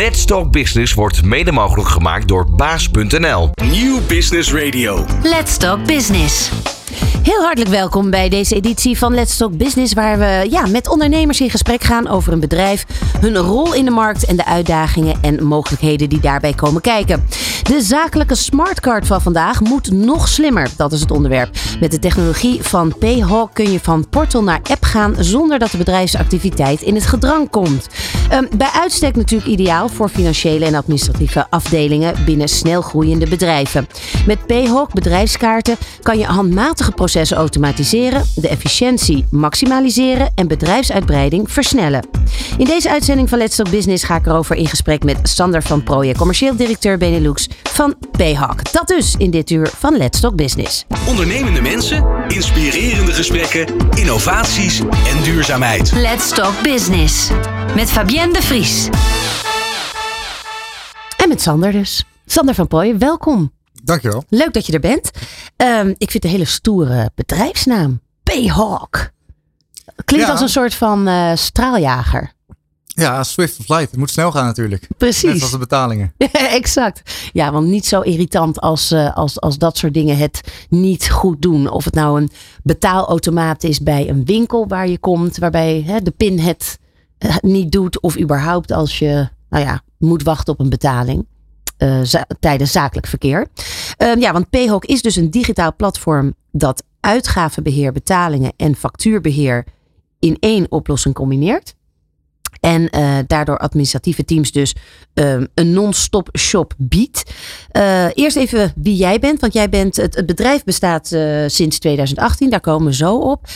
Let's Talk Business wordt mede mogelijk gemaakt door baas.nl. Nieuw Business Radio. Let's Talk Business. Heel hartelijk welkom bij deze editie van Let's Talk Business, waar we ja, met ondernemers in gesprek gaan over een bedrijf, hun rol in de markt en de uitdagingen en mogelijkheden die daarbij komen kijken. De zakelijke smartcard van vandaag moet nog slimmer, dat is het onderwerp. Met de technologie van Payhawk kun je van portal naar app gaan zonder dat de bedrijfsactiviteit in het gedrang komt. Um, bij uitstek natuurlijk ideaal voor financiële en administratieve afdelingen binnen snelgroeiende bedrijven. Met Payhawk bedrijfskaarten kan je handmatige processen automatiseren, de efficiëntie maximaliseren en bedrijfsuitbreiding versnellen. In deze uitzending van Let's Talk Business ga ik erover in gesprek met Sander van Prooijen, commercieel directeur Benelux van Payhawk. Dat dus in dit uur van Let's Talk Business. Ondernemende mensen, inspirerende gesprekken, innovaties en duurzaamheid. Let's Talk Business. Met Fabienne de Vries. En met Sander dus. Sander van Prooijen, welkom. Dankjewel. Leuk dat je er bent. Um, ik vind een hele stoere bedrijfsnaam. Payhawk. Klinkt Ja. als een soort van uh, straaljager. Ja, Swift of Light. Het moet snel gaan natuurlijk. Precies. Net als de betalingen. exact. Ja, want niet zo irritant als, uh, als, als dat soort dingen het niet goed doen. Of het nou een betaalautomaat is bij een winkel waar je komt, waarbij hè, de pin het niet doet. Of überhaupt als je nou ja, moet wachten op een betaling. Za tijdens zakelijk verkeer. Uh, ja, want Payhawk is dus een digitaal platform dat uitgavenbeheer, betalingen en factuurbeheer in één oplossing combineert. En uh, daardoor administratieve teams dus um, een non-stop shop biedt. Uh, eerst even wie jij bent, want jij bent, het, bedrijf bestaat sinds 2018, daar komen we zo op.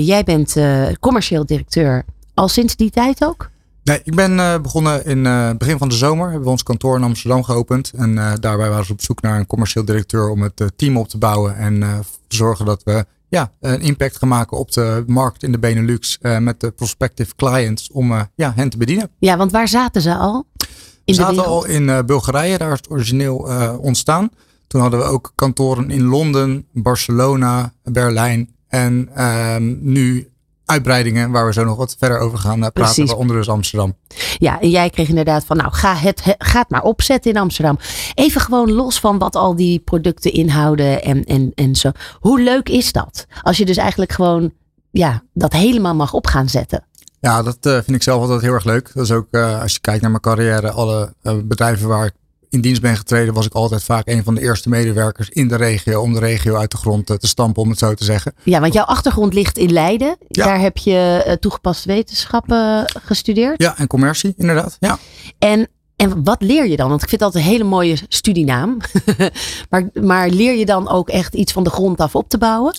jij bent commercieel directeur al sinds die tijd ook? Nee, ik ben uh, begonnen in het uh, begin van de zomer. Hebben we ons kantoor in Amsterdam geopend. En uh, daarbij waren we op zoek naar een commercieel directeur om het team op te bouwen. En te zorgen dat we ja, een impact gaan maken op de markt in de Benelux. met de prospective clients om ja, hen te bedienen. Ja, want waar zaten ze al? In we zaten al in Bulgarije, daar is het origineel ontstaan. Toen hadden we ook kantoren in Londen, Barcelona, Berlijn. En ehm, nu uitbreidingen waar we zo nog wat verder over gaan praten, Precies. waaronder dus Amsterdam. Ja, en jij kreeg inderdaad van, nou ga het, het, ga het maar opzetten in Amsterdam. Even gewoon los van wat al die producten inhouden en, en, en zo. Hoe leuk is dat? Als je dus eigenlijk gewoon ja, dat helemaal mag op gaan zetten. Ja, dat uh, vind ik zelf altijd heel erg leuk. Dat is ook uh, als je kijkt naar mijn carrière, alle uh, bedrijven waar ik in dienst ben getreden, was ik altijd vaak een van de eerste medewerkers in de regio. Om de regio uit de grond te stampen, om het zo te zeggen. Ja, want jouw achtergrond ligt in Leiden. Ja. Daar heb je uh, toegepaste wetenschappen gestudeerd. Ja, en commercie, inderdaad. Ja. En, en wat leer je dan? Want ik vind dat een hele mooie studienaam. maar, maar leer je dan ook echt iets van de grond af op te bouwen?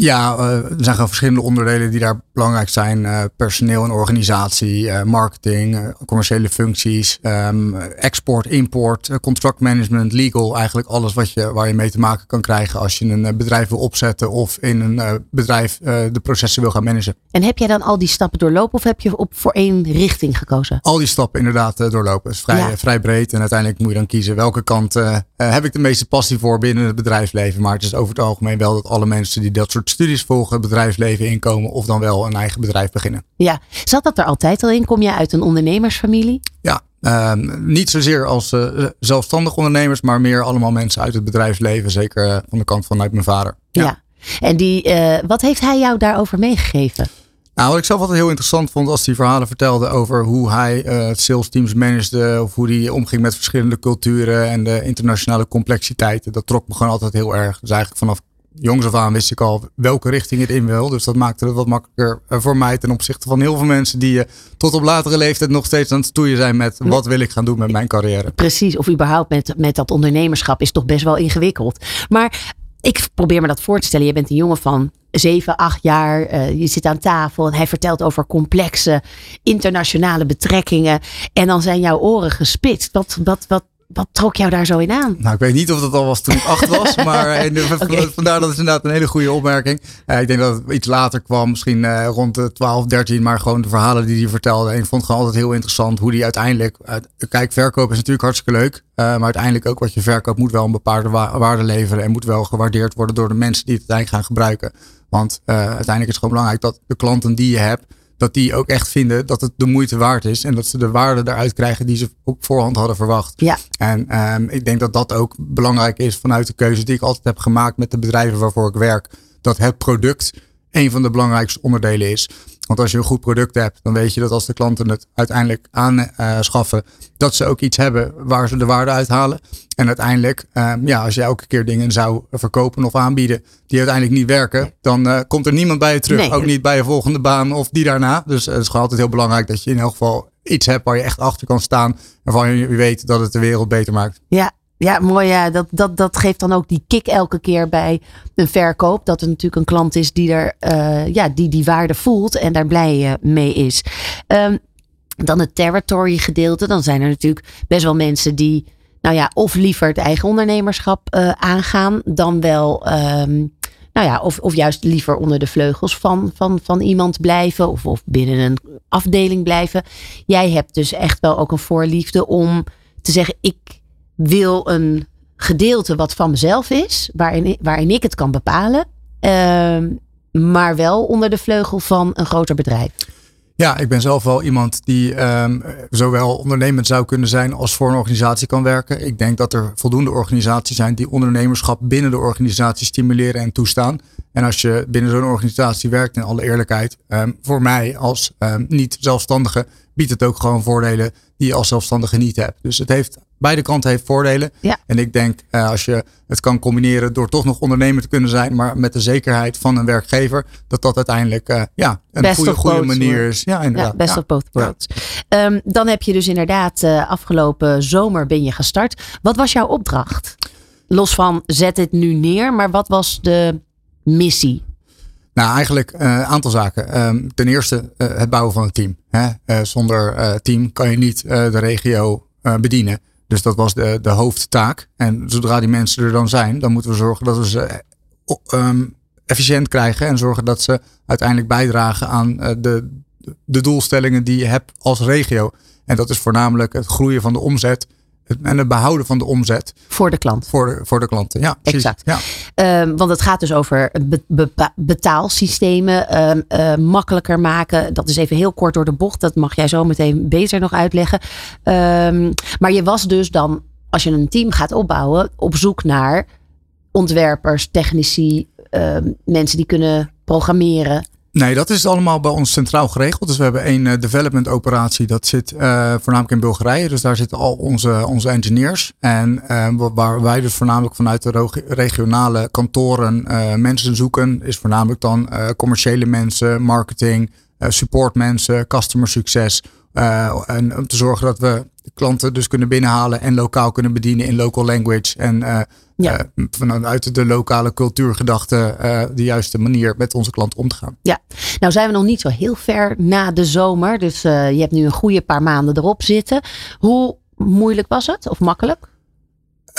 Ja, uh, er zijn gewoon verschillende onderdelen die daar belangrijk zijn. Uh, personeel en organisatie, uh, marketing, commerciële functies, um, export, import, contract management, legal. Eigenlijk alles wat je, waar je mee te maken kan krijgen als je een bedrijf wil opzetten of in een bedrijf de processen wil gaan managen. En heb jij dan al die stappen doorlopen of heb je op voor één richting gekozen? Al die stappen inderdaad doorlopen. Het is vrij, ja. vrij breed en uiteindelijk moet je dan kiezen welke kant heb ik de meeste passie voor binnen het bedrijfsleven. Maar het is over het algemeen wel dat alle mensen die dat soort studies volgen, bedrijfsleven inkomen of dan wel een eigen bedrijf beginnen. Ja, zat dat er altijd al in? Kom je uit een ondernemersfamilie? Ja, um, niet zozeer als uh, zelfstandig ondernemers, maar meer allemaal mensen uit het bedrijfsleven. Zeker uh, van de kant vanuit mijn vader. Ja, ja. en die, uh, wat heeft hij jou daarover meegegeven? Nou, wat ik zelf altijd heel interessant vond als hij verhalen vertelde over hoe hij uh, sales teams managede. Of hoe hij omging met verschillende culturen en de internationale complexiteiten. Dat trok me gewoon altijd heel erg. Dus eigenlijk vanaf jongs af aan wist ik al welke richting het in wil. Dus dat maakte het wat makkelijker voor mij ten opzichte van heel veel mensen die uh, tot op latere leeftijd nog steeds aan het stoeien zijn met wat wil ik gaan doen met mijn carrière. Precies, of überhaupt met, met dat ondernemerschap is toch best wel ingewikkeld. Maar ik probeer me dat voor te stellen. Je bent een jongen van 7, 8 jaar. Uh, je zit aan tafel en hij vertelt over complexe internationale betrekkingen. En dan zijn jouw oren gespitst. Wat, wat, wat, wat trok jou daar zo in aan? Nou, ik weet niet of dat al was toen ik acht was. maar okay. vandaar dat is inderdaad een hele goede opmerking. Uh, ik denk dat het iets later kwam. Misschien uh, rond de 12, 13. Maar gewoon de verhalen die hij vertelde. En ik vond het gewoon altijd heel interessant hoe die uiteindelijk... kijk, verkoop is natuurlijk hartstikke leuk. maar uiteindelijk ook wat je verkoopt moet wel een bepaalde wa waarde leveren. En moet wel gewaardeerd worden door de mensen die het uiteindelijk gaan gebruiken. Want uiteindelijk is het gewoon belangrijk dat de klanten die je hebt dat die ook echt vinden dat het de moeite waard is. En dat ze de waarde eruit krijgen die ze op voorhand hadden verwacht. Ja. En ehm, ik denk dat dat ook belangrijk is vanuit de keuze die ik altijd heb gemaakt met de bedrijven waarvoor ik werk. Dat het product een van de belangrijkste onderdelen is. Want als je een goed product hebt, dan weet je dat als de klanten het uiteindelijk aanschaffen, dat ze ook iets hebben waar ze de waarde uithalen. En uiteindelijk, ehm, ja, als je elke keer dingen zou verkopen of aanbieden die uiteindelijk niet werken, dan uh, komt er niemand bij je terug. Nee. Ook niet bij je volgende baan of die daarna. Dus het is gewoon altijd heel belangrijk dat je in elk geval iets hebt waar je echt achter kan staan. Waarvan je weet dat het de wereld beter maakt. Ja, ja, mooi. Ja. Dat, dat, dat geeft dan ook die kick elke keer bij een verkoop. Dat er natuurlijk een klant is die er, uh, ja, die, die waarde voelt en daar blij uh, mee is. Um, dan het territory gedeelte. Dan zijn er natuurlijk best wel mensen die, nou ja, of liever het eigen ondernemerschap uh, aangaan, dan wel. Um, nou ja, of, of juist liever onder de vleugels van, van, van iemand blijven. Of, of binnen een afdeling blijven. Jij hebt dus echt wel ook een voorliefde om te zeggen: ik wil een gedeelte wat van mezelf is, waarin, waarin ik het kan bepalen, uh, maar wel onder de vleugel van een groter bedrijf. Ja, ik ben zelf wel iemand die um, zowel ondernemend zou kunnen zijn als voor een organisatie kan werken. Ik denk dat er voldoende organisaties zijn die ondernemerschap binnen de organisatie stimuleren en toestaan. En als je binnen zo'n organisatie werkt, in alle eerlijkheid, um, voor mij als um, niet zelfstandige, biedt het ook gewoon voordelen die je als zelfstandige niet hebt. Dus het heeft, beide kanten heeft voordelen. Ja. En ik denk uh, als je het kan combineren door toch nog ondernemer te kunnen zijn, maar met de zekerheid van een werkgever, dat dat uiteindelijk uh, ja, een best goede, goede manier is. Ja, inderdaad. Ja, best ja. of both worlds. Um, dan heb je dus inderdaad uh, afgelopen zomer ben je gestart. Wat was jouw opdracht? Los van zet het nu neer, maar wat was de missie? Nou, eigenlijk een uh, aantal zaken. Um, ten eerste uh, het bouwen van een team. Hè? Uh, zonder team kan je niet de regio bedienen. Dus dat was de, de hoofdtaak. En zodra die mensen er dan zijn, dan moeten we zorgen dat we ze um, efficiënt krijgen. En zorgen dat ze uiteindelijk bijdragen aan de, de doelstellingen die je hebt als regio. En dat is voornamelijk het groeien van de omzet en het behouden van de omzet. Voor de klant. Voor de, voor de klanten, ja. Precies. Exact. Ja. Um, want het gaat dus over be, be, betaalsystemen um, uh, makkelijker maken. Dat is even heel kort door de bocht. Dat mag jij zo meteen beter nog uitleggen. Um, maar je was dus dan, als je een team gaat opbouwen, op zoek naar ontwerpers, technici, mensen die kunnen programmeren. Nee, dat is allemaal bij ons centraal geregeld. Dus we hebben één uh, development operatie. Dat zit uh, voornamelijk in Bulgarije. Dus daar zitten al onze, onze engineers. En uh, waar wij dus voornamelijk vanuit de regionale kantoren mensen zoeken. Is voornamelijk dan commerciële mensen, marketing, support mensen, customer succes. en om te zorgen dat we klanten dus kunnen binnenhalen en lokaal kunnen bedienen in local language. En ja. uh, vanuit de lokale cultuurgedachte uh, de juiste manier met onze klant om te gaan. Ja, nou zijn we nog niet zo heel ver na de zomer. Dus je hebt nu een goede paar maanden erop zitten. Hoe moeilijk was het of makkelijk?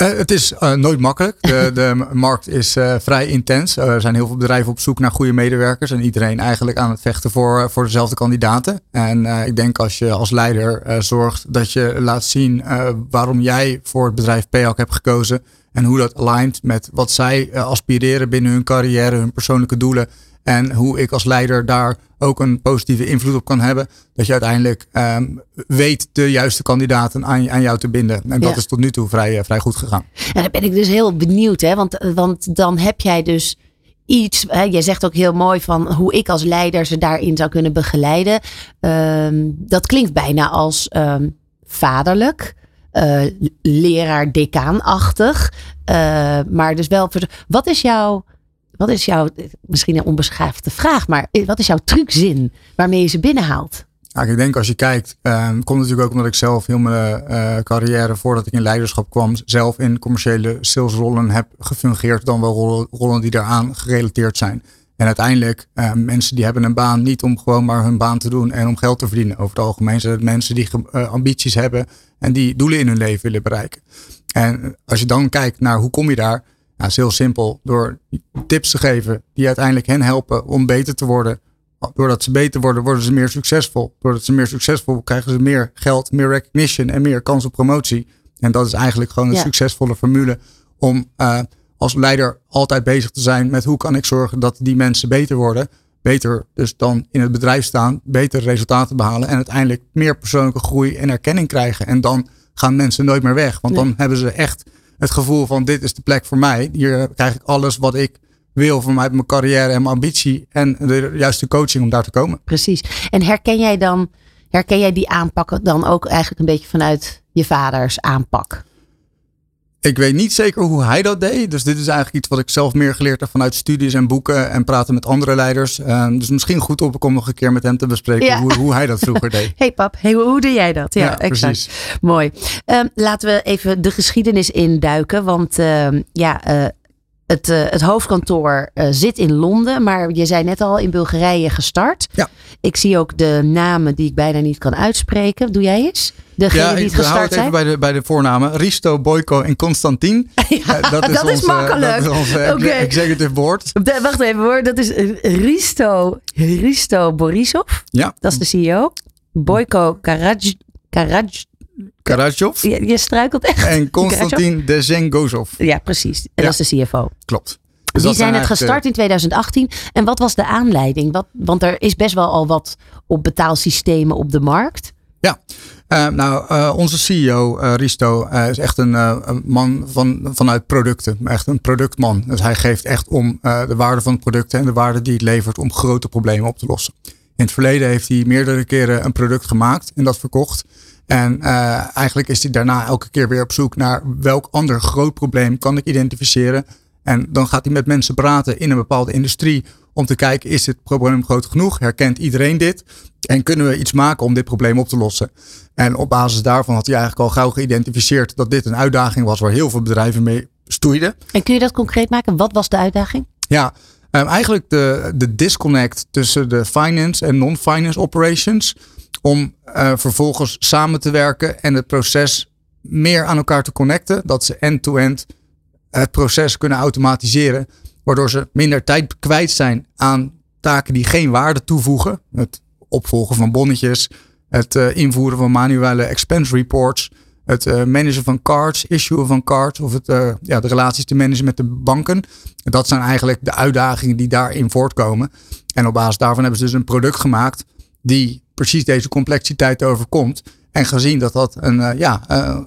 Uh, het is uh, nooit makkelijk. De, de markt is uh, vrij intens. er zijn heel veel bedrijven op zoek naar goede medewerkers. En iedereen eigenlijk aan het vechten voor, voor dezelfde kandidaten. En ik denk als je als leider zorgt dat je laat zien waarom jij voor het bedrijf PAC hebt gekozen. En hoe dat alignt met wat zij aspireren binnen hun carrière, hun persoonlijke doelen. En hoe ik als leider daar ook een positieve invloed op kan hebben. Dat je uiteindelijk um, weet de juiste kandidaten aan, aan jou te binden. En dat Ja. is tot nu toe vrij, vrij goed gegaan. En dan ben ik dus heel benieuwd, hè? Want, want dan heb jij dus iets. Hè? Jij zegt ook heel mooi van hoe ik als leider ze daarin zou kunnen begeleiden. Um, dat klinkt bijna als um, vaderlijk, uh, leraar, decaanachtig. Uh, maar dus wel. Wat is jouw. Wat is jouw, misschien een onbeschaafde vraag, maar wat is jouw truczin waarmee je ze binnenhaalt? Ik denk als je kijkt, uh, komt natuurlijk ook omdat ik zelf heel mijn uh, carrière voordat ik in leiderschap kwam, zelf in commerciële salesrollen heb gefungeerd, dan wel rollen die daaraan gerelateerd zijn. En uiteindelijk, uh, mensen die hebben een baan niet om gewoon maar hun baan te doen en om geld te verdienen. Over het algemeen zijn het mensen die uh, ambities hebben en die doelen in hun leven willen bereiken. En als je dan kijkt naar hoe kom je daar, nou, is heel simpel. Door tips te geven die uiteindelijk hen helpen om beter te worden. Doordat ze beter worden, worden ze meer succesvol. Doordat ze meer succesvol worden, krijgen ze meer geld, meer recognition en meer kans op promotie. En dat is eigenlijk gewoon een Ja. succesvolle formule om uh, als leider altijd bezig te zijn met hoe kan ik zorgen dat die mensen beter worden. beter dus dan in het bedrijf staan, betere resultaten behalen en uiteindelijk meer persoonlijke groei en erkenning krijgen. En dan gaan mensen nooit meer weg, want Nee. dan hebben ze echt het gevoel van dit is de plek voor mij. Hier krijg ik alles wat ik wil voor mij, mijn carrière en mijn ambitie en de juiste coaching om daar te komen. Precies. En herken jij dan, herken jij die aanpakken dan ook eigenlijk een beetje vanuit je vaders aanpak? Ik weet niet zeker hoe hij dat deed. Dus dit is eigenlijk iets wat ik zelf meer geleerd heb vanuit studies en boeken en praten met andere leiders. Ehm, dus misschien goed op om nog een keer met hem te bespreken Ja. hoe, hoe hij dat vroeger deed. Hey pap, hey, hoe, doe jij dat? Ja, exact. Mooi. Ehm, laten we even de geschiedenis induiken. Want ehm, ja, eh, het, eh, het hoofdkantoor eh, zit in Londen. Maar je zei net al in Bulgarije gestart. Ja. Ik zie ook de namen die ik bijna niet kan uitspreken. Doe jij eens? Degene Ja, die ik het gestart het even bij de, bij de voornamen. Risto, Boyko en Constantin. Ja, Eh, dat is makkelijk. Dat is onze Oké. executive board. De- wacht even hoor. Dat is Risto, Risto Borisov. Ja, Dat is de CEO. Boyko Karaj... Karaj Karadjov. je, je struikelt echt. En Constantin Dezengozov. Ja, precies. En Ja. dat is de CFO. Klopt. Dus die zijn het gestart in 2018. En wat was de aanleiding? Wat, want er is best wel al wat op betaalsystemen op de markt. Ja, Eh, nou, eh, onze CEO, eh, Risto, eh, is echt een, eh, een man van, vanuit producten. Echt een productman. Dus hij geeft echt om eh, de waarde van het product en de waarde die het levert om grote problemen op te lossen. In het verleden heeft hij meerdere keren een product gemaakt en dat verkocht. En eh, eigenlijk is hij daarna elke keer weer op zoek naar welk ander groot probleem kan ik identificeren. En dan gaat hij met mensen praten in een bepaalde industrie om te kijken, is dit probleem groot genoeg? Herkent iedereen dit? En kunnen we iets maken om dit probleem op te lossen? En op basis daarvan had hij eigenlijk al gauw geïdentificeerd dat dit een uitdaging was waar heel veel bedrijven mee stoeiden. En kun je dat concreet maken? Wat was de uitdaging? Ja, ehm, eigenlijk de, de disconnect tussen de finance en non-finance operations. Om eh, vervolgens samen te werken en het proces meer aan elkaar te connecten. Dat ze end-to-end het proces kunnen automatiseren. Waardoor ze minder tijd kwijt zijn aan taken die geen waarde toevoegen. Het opvolgen van bonnetjes, het eh, invoeren van manuele expense reports. Het eh, managen van cards, issuen van cards of het, ja, de relaties te managen met de banken. Dat zijn eigenlijk de uitdagingen die daarin voortkomen. En op basis daarvan hebben ze dus een product gemaakt die precies deze complexiteit overkomt. En gezien dat dat een, eh, ja, eh,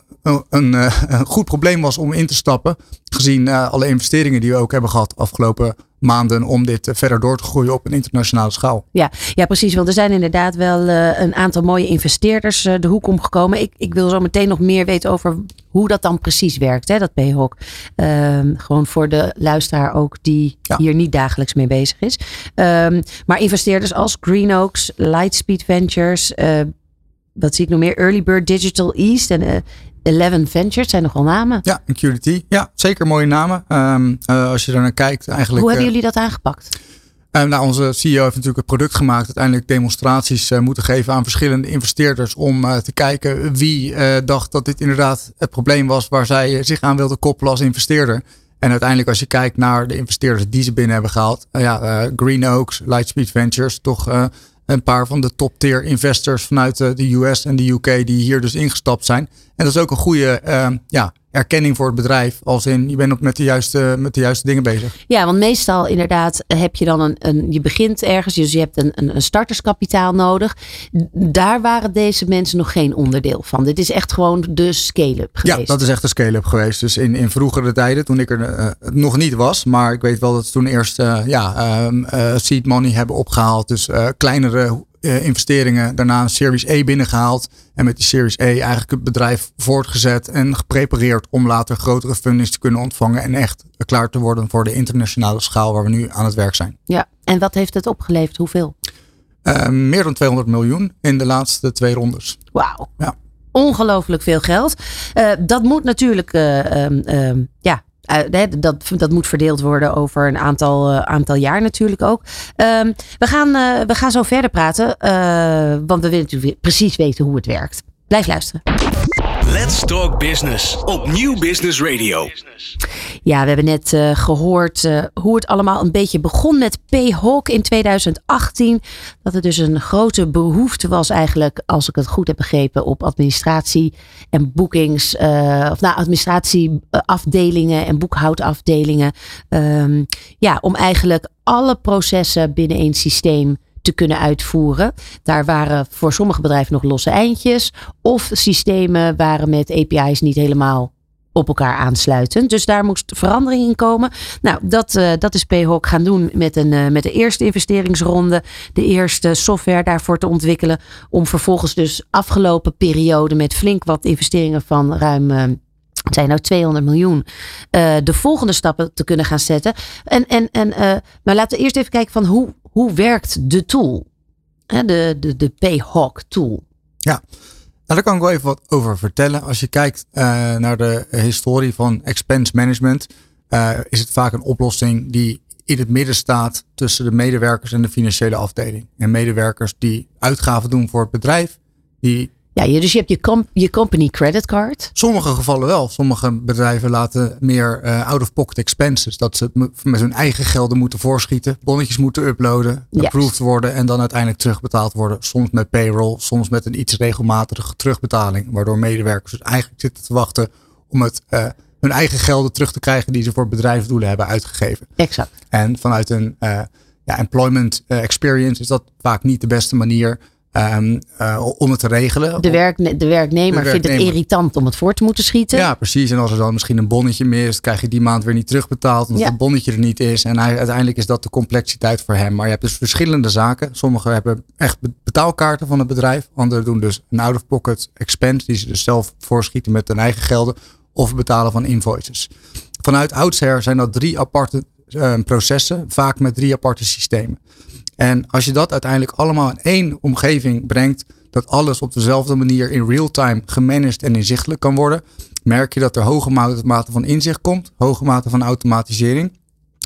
een, eh, een goed probleem was om in te stappen. Gezien alle investeringen die we ook hebben gehad afgelopen maanden om dit eh, verder door te groeien op een internationale schaal. Ja, ja, precies. Want er zijn inderdaad wel eh, een aantal mooie investeerders eh, de hoek omgekomen. Ik, ik wil zo meteen nog meer weten over hoe dat dan precies werkt, hè, dat PHOC. Ehm, gewoon voor de luisteraar ook die Ja. hier niet dagelijks mee bezig is. Ehm, maar investeerders als Green Oaks, Lightspeed Ventures, wat zie ik nog meer? Early Bird Digital East en Eleven Ventures zijn nogal namen. Ja, en QDT. Ja, zeker mooie namen. Ehm, eh, als je er naar kijkt, eigenlijk. Hoe hebben eh, jullie dat aangepakt? Eh, nou, onze CEO heeft natuurlijk het product gemaakt. Uiteindelijk demonstraties moeten geven aan verschillende investeerders. Om te kijken wie dacht dat dit inderdaad het probleem was waar zij zich aan wilden koppelen als investeerder. En uiteindelijk als je kijkt naar de investeerders die ze binnen hebben gehaald. eh, ja, Green Oaks, Lightspeed Ventures. Toch een paar van de top tier investors vanuit eh, de US en de UK die hier dus ingestapt zijn. En dat is ook een goede eh, ja, erkenning voor het bedrijf. Als in je bent ook met de juiste, met de juiste dingen bezig. Ja, want meestal inderdaad heb je dan een, een je begint ergens, dus je hebt een, een, een starterskapitaal nodig. Daar waren deze mensen nog geen onderdeel van. Dit is echt gewoon de scale-up geweest. Ja, dat is echt een scale-up geweest. Dus in, in vroegere tijden, toen ik er eh, nog niet was. Maar ik weet wel dat ze toen eerst eh, ja, ehm, eh, seed money hebben opgehaald. Dus kleinere eh, investeringen. Daarna een Series A binnengehaald. En met die Series A eigenlijk het bedrijf voortgezet en geprepareerd om later grotere fundings te kunnen ontvangen. En echt klaar te worden voor de internationale schaal waar we nu aan het werk zijn. Ja, en wat heeft het opgeleverd? Hoeveel? Eh, meer dan 200 miljoen in de laatste twee rondes. Wauw. Ja. Ongelooflijk veel geld. Eh, dat moet natuurlijk, eh, ehm, ehm, ja, eh, dat, dat moet verdeeld worden over een aantal, eh, aantal jaar natuurlijk ook. Ehm, we, gaan, eh, we gaan zo verder praten, want we willen natuurlijk precies weten hoe het werkt. Blijf luisteren. Let's Talk Business op Nieuw Business Radio. Ja, we hebben net uh, gehoord uh, hoe het allemaal een beetje begon met P-Hawk in 2018. Dat er dus een grote behoefte was eigenlijk, als ik het goed heb begrepen, op administratie en boekings, uh, of nou, administratieafdelingen en boekhoudafdelingen. Um, ja, om eigenlijk alle processen binnen één systeem te kunnen uitvoeren. Daar waren voor sommige bedrijven nog losse eindjes. Of systemen waren met API's niet helemaal op elkaar aansluiten. Dus daar moest verandering in komen. Nou, dat, uh, dat is PHOC gaan doen met, een, uh, met de eerste investeringsronde. De eerste software daarvoor te ontwikkelen. Om vervolgens dus afgelopen periode met flink wat investeringen van ruim... Het zijn nou 200 miljoen. de volgende stappen te kunnen gaan zetten. En, en, en, maar laten we eerst even kijken van hoe, hoe werkt de tool? De, de, de PHOC tool. Ja, nou, daar kan ik wel even wat over vertellen. Als je kijkt uh, naar de historie van expense management, uh, is het vaak een oplossing die in het midden staat tussen de medewerkers en de financiële afdeling. En medewerkers die uitgaven doen voor het bedrijf, die ja, dus je hebt je, com je company credit card. Sommige gevallen wel. Sommige bedrijven laten meer uh, out-of-pocket expenses. Dat ze met hun eigen gelden moeten voorschieten. Bonnetjes moeten uploaden. Yes. Approved worden en dan uiteindelijk terugbetaald worden. Soms met payroll, soms met een iets regelmatige terugbetaling. Waardoor medewerkers dus eigenlijk zitten te wachten om het, uh, hun eigen gelden terug te krijgen die ze voor bedrijfsdoelen hebben uitgegeven. Exact. En vanuit een uh, ja, employment experience is dat vaak niet de beste manier Um, uh, om het te regelen. De, werk, de, werknemer vindt het irritant om het voor te moeten schieten. Ja, precies. En als er dan misschien een bonnetje mist, krijg je die maand weer niet terugbetaald. Omdat ja. het bonnetje er niet is. En hij, uiteindelijk is dat de complexiteit voor hem. Maar je hebt dus verschillende zaken. Sommigen hebben echt betaalkaarten van het bedrijf. Anderen doen dus een out-of-pocket expense. Die ze dus zelf voorschieten met hun eigen gelden. Of betalen van invoices. Vanuit oudsher zijn dat drie aparte uh, processen. Vaak met drie aparte systemen. En als je dat uiteindelijk allemaal in één omgeving brengt, dat alles op dezelfde manier in real time gemanaged en inzichtelijk kan worden, merk je dat er hoge mate van inzicht komt, hoge mate van automatisering,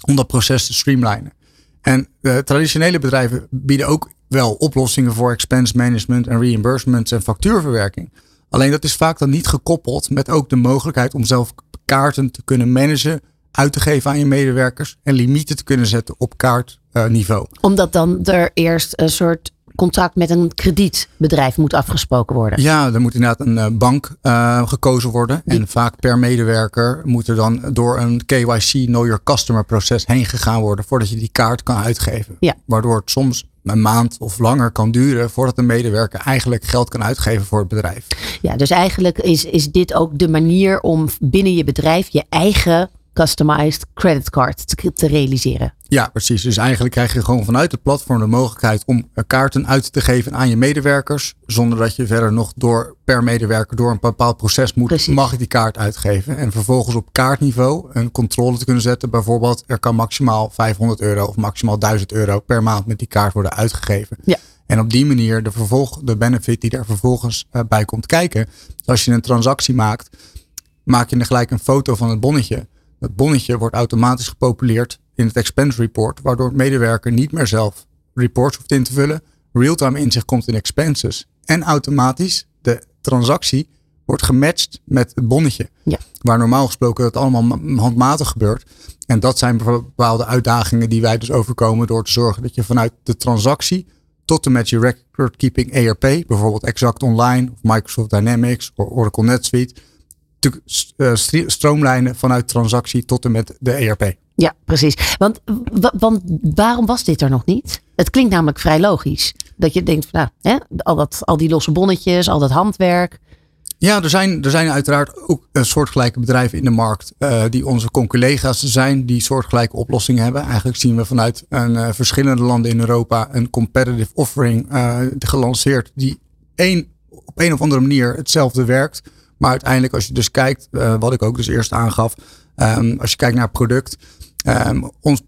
om dat proces te streamlinen. En uh, traditionele bedrijven bieden ook wel oplossingen voor expense management en reimbursements en factuurverwerking. Alleen dat is vaak dan niet gekoppeld met ook de mogelijkheid om zelf kaarten te kunnen managen, uit te geven aan je medewerkers en limieten te kunnen zetten op kaartniveau. Uh, Omdat dan er eerst een soort contract met een kredietbedrijf moet afgesproken worden. Ja, er moet inderdaad een uh, bank uh, gekozen worden. Die... En vaak per medewerker moet er dan door een KYC Know Your Customer proces heen gegaan worden voordat je die kaart kan uitgeven. Ja. Waardoor het soms een maand of langer kan duren voordat een medewerker eigenlijk geld kan uitgeven voor het bedrijf. Ja, dus eigenlijk is, is dit ook de manier om binnen je bedrijf je eigen customized credit card te, te, realiseren. Ja, precies. Dus eigenlijk krijg je gewoon vanuit het platform de mogelijkheid om kaarten uit te geven aan je medewerkers. Zonder dat je verder nog door per medewerker door een bepaald proces moet. Precies. Mag ik die kaart uitgeven? En vervolgens op kaartniveau een controle te kunnen zetten. Bijvoorbeeld, er kan maximaal 500 euro of maximaal 1000 euro per maand met die kaart worden uitgegeven. Ja. En op die manier de, vervolg, de benefit die daar vervolgens uh, bij komt kijken. Als je een transactie maakt, maak je dan gelijk een foto van het bonnetje. Het bonnetje wordt automatisch gepopuleerd in het expense report, waardoor het medewerker niet meer zelf reports hoeft in te vullen. Realtime inzicht komt in expenses. En automatisch de transactie wordt gematcht met het bonnetje. Ja. Waar normaal gesproken dat allemaal handmatig gebeurt. En dat zijn bepaalde uitdagingen die wij dus overkomen door te zorgen dat je vanuit de transactie tot en met je record keeping ERP, bijvoorbeeld Exact Online of Microsoft Dynamics of Oracle NetSuite, uh, stroomlijnen vanuit transactie tot en met de ERP. Ja, precies. Want, want waarom was dit er nog niet? Het klinkt namelijk vrij logisch. Dat je denkt, nou, hè, al, dat, al die losse bonnetjes, al dat handwerk. Ja, er zijn, er zijn uiteraard ook uh, soortgelijke bedrijven in de markt uh, die onze collega's zijn, die soortgelijke oplossingen hebben. Eigenlijk zien we vanuit een, uh, verschillende landen in Europa een competitive offering gelanceerd die één, op een of andere manier hetzelfde werkt. Maar uiteindelijk, als je dus kijkt, uh, wat ik ook dus eerst aangaf, um, als je kijkt naar het product, um, ons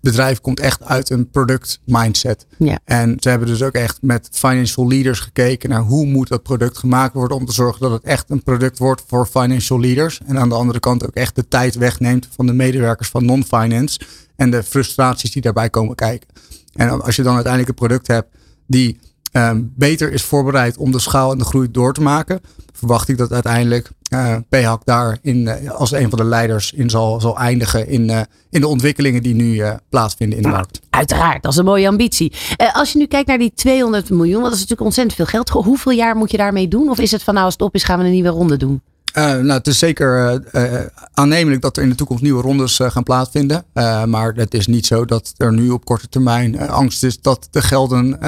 bedrijf komt echt uit een product mindset. Ja. En ze hebben dus ook echt met financial leaders gekeken naar hoe moet dat product gemaakt worden om te zorgen dat het echt een product wordt voor financial leaders. En aan de andere kant ook echt de tijd wegneemt van de medewerkers van non-finance en de frustraties die daarbij komen kijken. En als je dan uiteindelijk een product hebt die ehm, beter is voorbereid om de schaal en de groei door te maken, verwacht ik dat uiteindelijk uh, PHAC daar in, uh, als een van de leiders in zal, zal eindigen in, uh, in de ontwikkelingen die nu plaatsvinden in de markt. Uiteraard, dat is een mooie ambitie. als je nu kijkt naar die 200 miljoen, dat is natuurlijk ontzettend veel geld. Hoeveel jaar moet je daarmee doen? Of is het van nou als het op is gaan we een nieuwe ronde doen? Uh, nou, het is zeker uh, aannemelijk dat er in de toekomst nieuwe rondes gaan plaatsvinden. maar het is niet zo dat er nu op korte termijn angst is dat de gelden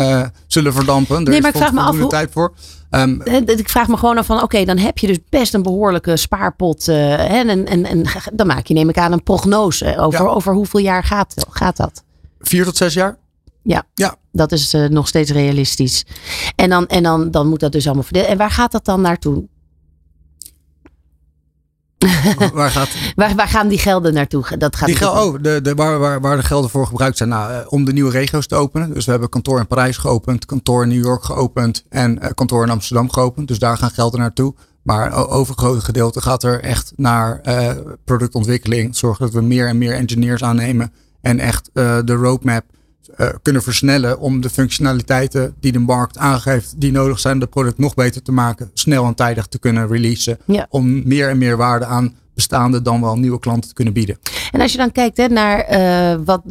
zullen verdampen. Er nee, maar ik vraag me af. Hoe... tijd voor. Um, ik vraag me gewoon af van, oké, dan heb je dus best een behoorlijke spaarpot. en, en, en dan maak je, neem ik aan, een prognose over, ja. over hoeveel jaar gaat, gaat dat? Vier tot zes jaar. Ja, ja. dat is nog steeds realistisch. En, dan, en dan, dan moet dat dus allemaal verdelen. En waar gaat dat dan naartoe? Waar, gaat... waar, waar, gaan die gelden naartoe? Dat gaat die gel oh, de, de, waar, waar, waar de gelden voor gebruikt zijn nou, eh, om de nieuwe regio's te openen. Dus we hebben kantoor in Parijs geopend, kantoor in New York geopend en uh, kantoor in Amsterdam geopend. Dus daar gaan gelden naartoe. Maar overgrote gedeelte gaat er echt naar uh, productontwikkeling. Zorgen dat we meer en meer engineers aannemen. En echt de roadmap uh, kunnen versnellen om de functionaliteiten die de markt aangeeft, die nodig zijn om het product nog beter te maken, snel en tijdig te kunnen releasen. Ja. Om meer en meer waarde aan bestaande dan wel nieuwe klanten te kunnen bieden. En als je dan kijkt hè, naar uh, wat,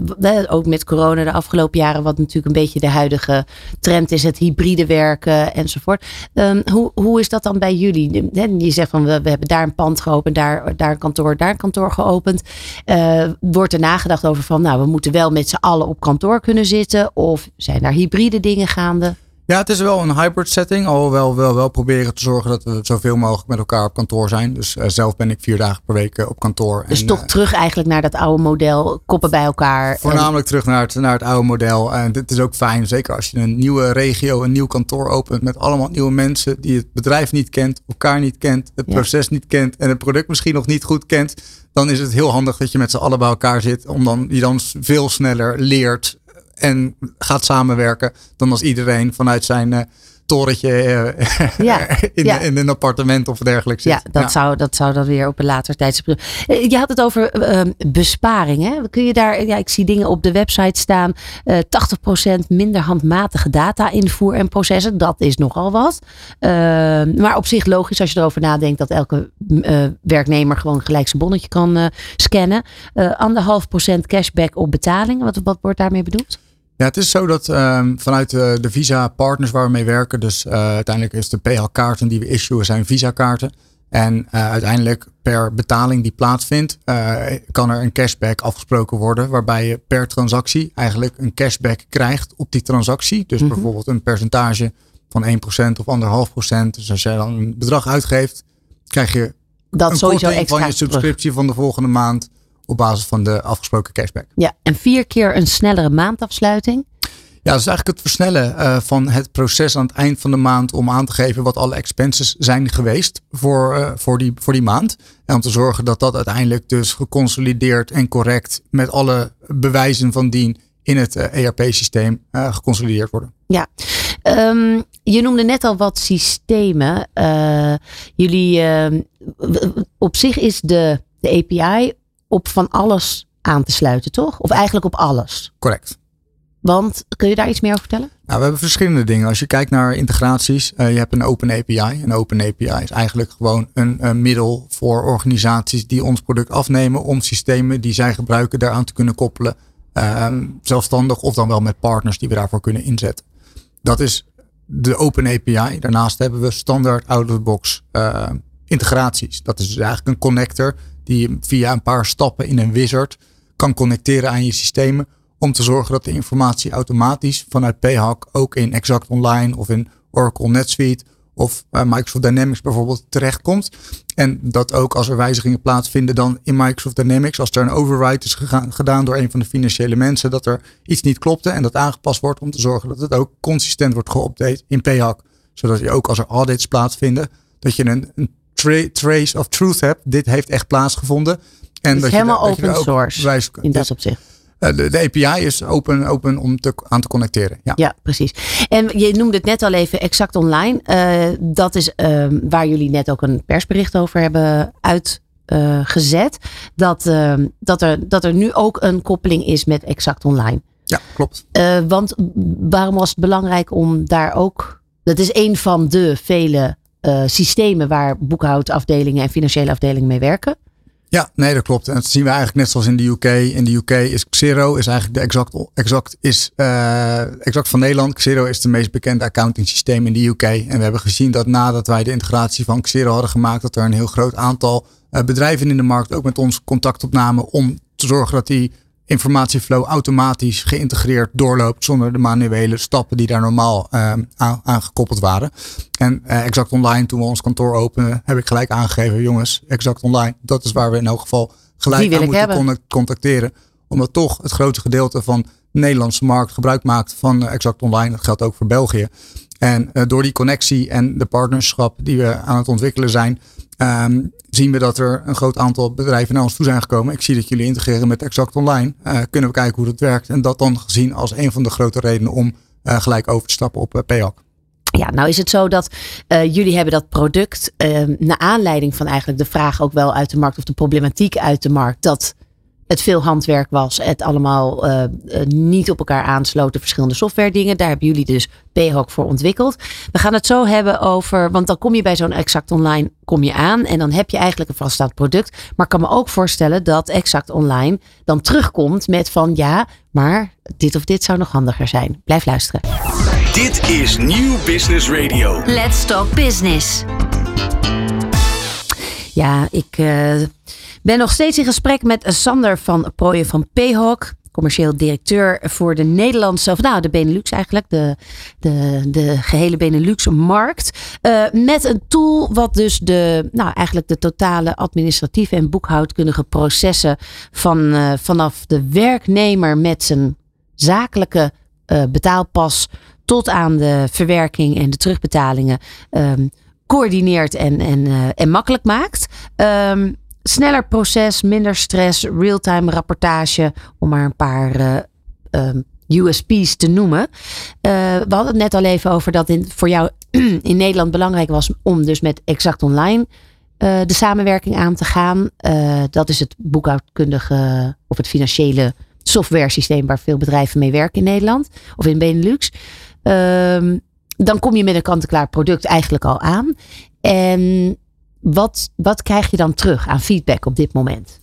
ook met corona de afgelopen jaren, wat natuurlijk een beetje de huidige trend is, het hybride werken enzovoort. Um, hoe, hoe is dat dan bij jullie? Je zegt van we, hebben daar een pand geopend, daar, daar een kantoor, daar een kantoor geopend. Uh, wordt er nagedacht over van nou, we moeten wel met z'n allen op kantoor kunnen zitten? Of zijn daar hybride dingen gaande? Ja, het is wel een hybrid setting. Alhoewel we wel, wel proberen te zorgen dat we zoveel mogelijk met elkaar op kantoor zijn. Dus uh, zelf ben ik vier dagen per week uh, op kantoor. Dus en, toch uh, terug eigenlijk naar dat oude model. Koppen bij elkaar. Voornamelijk en... terug naar het, naar het oude model. En dit is ook fijn. Zeker als je een nieuwe regio, een nieuw kantoor opent. Met allemaal nieuwe mensen die het bedrijf niet kent. Elkaar niet kent. Het ja. proces niet kent. En het product misschien nog niet goed kent. Dan is het heel handig dat je met z'n allen bij elkaar zit. Om die dan veel sneller leert en gaat samenwerken dan als iedereen vanuit zijn uh, torentje uh, ja, in, ja. in, een appartement of dergelijke zit. Ja, dat, ja. Zou, dat zou dan weer op een later tijdstip. Je had het over uh, besparing. Hè? Kun je daar, ja, ik zie dingen op de website staan. 80% minder handmatige data invoer en processen. Dat is nogal wat. maar op zich logisch als je erover nadenkt dat elke werknemer gewoon gelijk zijn bonnetje kan scannen. anderhalf procent cashback op betalingen. Wat, wat wordt daarmee bedoeld? Ja, het is zo dat um, vanuit de, de visa-partners waar we mee werken, dus uh, uiteindelijk is de PH-kaarten die we issuen zijn visa-kaarten. En uh, uiteindelijk per betaling die plaatsvindt, uh, kan er een cashback afgesproken worden, waarbij je per transactie eigenlijk een cashback krijgt op die transactie. Dus mm -hmm. bijvoorbeeld een percentage van 1% of 1,5%. Dus als jij dan een bedrag uitgeeft, krijg je dat een sowieso extra van je subscriptie terug. van de volgende maand op basis van de afgesproken cashback. Ja, en vier keer een snellere maandafsluiting. Ja, dat is eigenlijk het versnellen uh, van het proces aan het eind van de maand om aan te geven wat alle expenses zijn geweest voor, uh, voor, die, voor die maand. En om te zorgen dat dat uiteindelijk dus geconsolideerd en correct met alle bewijzen van dien in het uh, ERP-systeem geconsolideerd worden. Ja, um, je noemde net al wat systemen. jullie, op zich is de, de API op van alles aan te sluiten, toch? Of eigenlijk op alles? Correct. Want kun je daar iets meer over vertellen? Nou, we hebben verschillende dingen. Als je kijkt naar integraties, uh, je hebt een Open API. Een Open API is eigenlijk gewoon een, een, middel voor organisaties die ons product afnemen om systemen die zij gebruiken daaraan te kunnen koppelen. Uh, zelfstandig of dan wel met partners die we daarvoor kunnen inzetten. Dat is de Open API. Daarnaast hebben we standaard out-of-the-box uh, integraties. Dat is dus eigenlijk een connector die je via een paar stappen in een wizard kan connecteren aan je systemen. Om te zorgen dat de informatie automatisch vanuit PHAC ook in Exact Online of in Oracle NetSuite of uh, Microsoft Dynamics bijvoorbeeld terechtkomt. En dat ook als er wijzigingen plaatsvinden dan in Microsoft Dynamics, als er een override is gedaan door een van de financiële mensen, dat er iets niet klopte en dat aangepast wordt om te zorgen dat het ook consistent wordt geüpdate in PHAC. Zodat je ook als er audits plaatsvinden, dat je een, een tra trace of truth hebt. Dit heeft echt plaatsgevonden. En dat is helemaal je, open source wijs, in dat opzicht. Uh, de, de, API is open, open om te, aan te connecteren. Ja. ja, precies. En je noemde het net al even exact online. Uh, dat is uh, waar jullie net ook een persbericht over hebben uitgezet. dat, dat, er, dat er nu ook een koppeling is met exact online. Ja, klopt. Uh, want waarom was het belangrijk om daar ook. Dat is een van de vele uh, systemen waar boekhoudafdelingen en financiële afdelingen mee werken. Ja, nee, dat klopt. En dat zien we eigenlijk net zoals in de UK. In de UK is Xero is eigenlijk de exact, exact, is, uh, exact van Nederland. Xero is het meest bekende accounting systeem in de UK. En we hebben gezien dat nadat wij de integratie van Xero hadden gemaakt, dat er een heel groot aantal uh, bedrijven in de markt ook met ons contact opnamen om te zorgen dat die informatieflow automatisch geïntegreerd doorloopt zonder de manuele stappen die daar normaal uh, aan, gekoppeld waren. En uh, Exact Online, toen we ons kantoor openen, heb ik gelijk aangegeven, jongens, Exact Online, dat is waar we in elk geval gelijk aan moeten hebben. contacteren. Omdat toch het grootste gedeelte van de Nederlandse markt gebruik maakt van uh, Exact Online. Dat geldt ook voor België. En door die connectie en de partnerschap die we aan het ontwikkelen zijn, Um, zien we dat er een groot aantal bedrijven naar ons toe zijn gekomen. Ik zie dat jullie integreren met Exact Online. Uh, kunnen we kijken hoe dat werkt. En dat dan gezien als een van de grote redenen om uh, gelijk over te stappen op uh, PAC. Ja, nou is het zo dat jullie hebben dat product uh, naar aanleiding van eigenlijk de vraag ook wel uit de markt of de problematiek uit de markt dat het veel handwerk was. Het allemaal uh, niet op elkaar aansloten, verschillende software dingen. Daar hebben jullie dus PHOC voor ontwikkeld. We gaan het zo hebben over, want dan kom je bij zo'n Exact Online kom je aan en dan heb je eigenlijk een vaststaand product. Maar ik kan me ook voorstellen dat Exact Online dan terugkomt met van ja, maar dit of dit zou nog handiger zijn. Blijf luisteren. Dit is Nieuw Business Radio. Let's Talk Business. Ja, ik uh, ben nog steeds in gesprek met Sander van Prooyen van Payhawk. Commercieel directeur voor de Nederlandse, of nou de Benelux eigenlijk, de, de, de gehele Benelux-markt. Uh, met een tool wat dus de, nou eigenlijk de totale administratieve en boekhoudkundige processen van, uh, vanaf de werknemer met zijn zakelijke uh, betaalpas tot aan de verwerking en de terugbetalingen um, coördineert en, en, en makkelijk maakt. Um, sneller proces, minder stress, real-time rapportage, om maar een paar uh, um, USP's te noemen. Uh, we hadden het net al even over dat het voor jou in Nederland belangrijk was om dus met Exact Online uh, de samenwerking aan te gaan. dat is het boekhoudkundige of het financiële software systeem waar veel bedrijven mee werken in Nederland of in Benelux. Um, dan kom je met een kant-en-klaar product eigenlijk al aan. En wat, wat krijg je dan terug aan feedback op dit moment?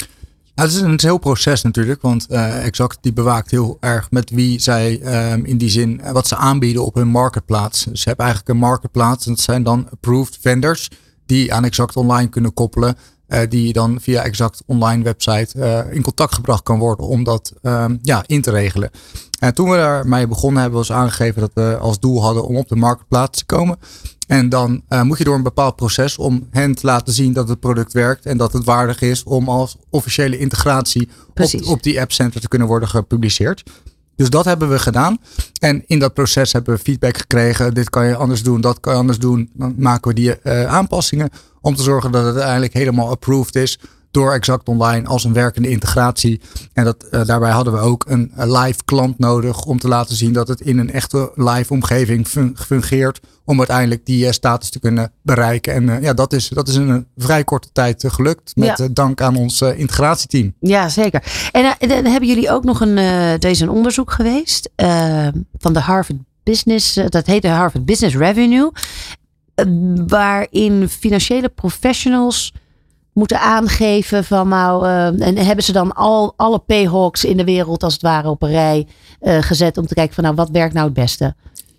Nou, het is een heel proces natuurlijk, want uh, Exact die bewaakt heel erg met wie zij um, in die zin uh, wat ze aanbieden op hun marketplaats. Dus ze hebben eigenlijk een marketplaats en dat zijn dan approved vendors die aan Exact Online kunnen koppelen. Uh, die dan via Exact Online website in contact gebracht kan worden om dat um, ja, in te regelen. En toen we daarmee begonnen hebben ons aangegeven dat we als doel hadden om op de marktplaats te komen. En dan uh, moet je door een bepaald proces om hen te laten zien dat het product werkt en dat het waardig is om als officiële integratie op, op, die appcenter te kunnen worden gepubliceerd. Dus dat hebben we gedaan. En in dat proces hebben we feedback gekregen. Dit kan je anders doen, dat kan je anders doen. Dan maken we die uh, aanpassingen om te zorgen dat het uiteindelijk helemaal approved is door Exact Online als een werkende integratie. En dat, uh, daarbij hadden we ook een, live klant nodig om te laten zien dat het in een echte live omgeving fungeert. Om uiteindelijk die uh, status te kunnen bereiken. En uh, ja, dat is, dat is in een vrij korte tijd gelukt. Met ja. dank aan ons integratieteam. Ja, zeker. En dan hebben jullie ook nog een, deze een onderzoek geweest van de Harvard Business. dat heet de Harvard Business Revenue. waarin financiële professionals moeten aangeven van nou, uh, en hebben ze dan al alle P-hawks in de wereld als het ware op een rij uh, gezet om te kijken van nou, wat werkt nou het beste?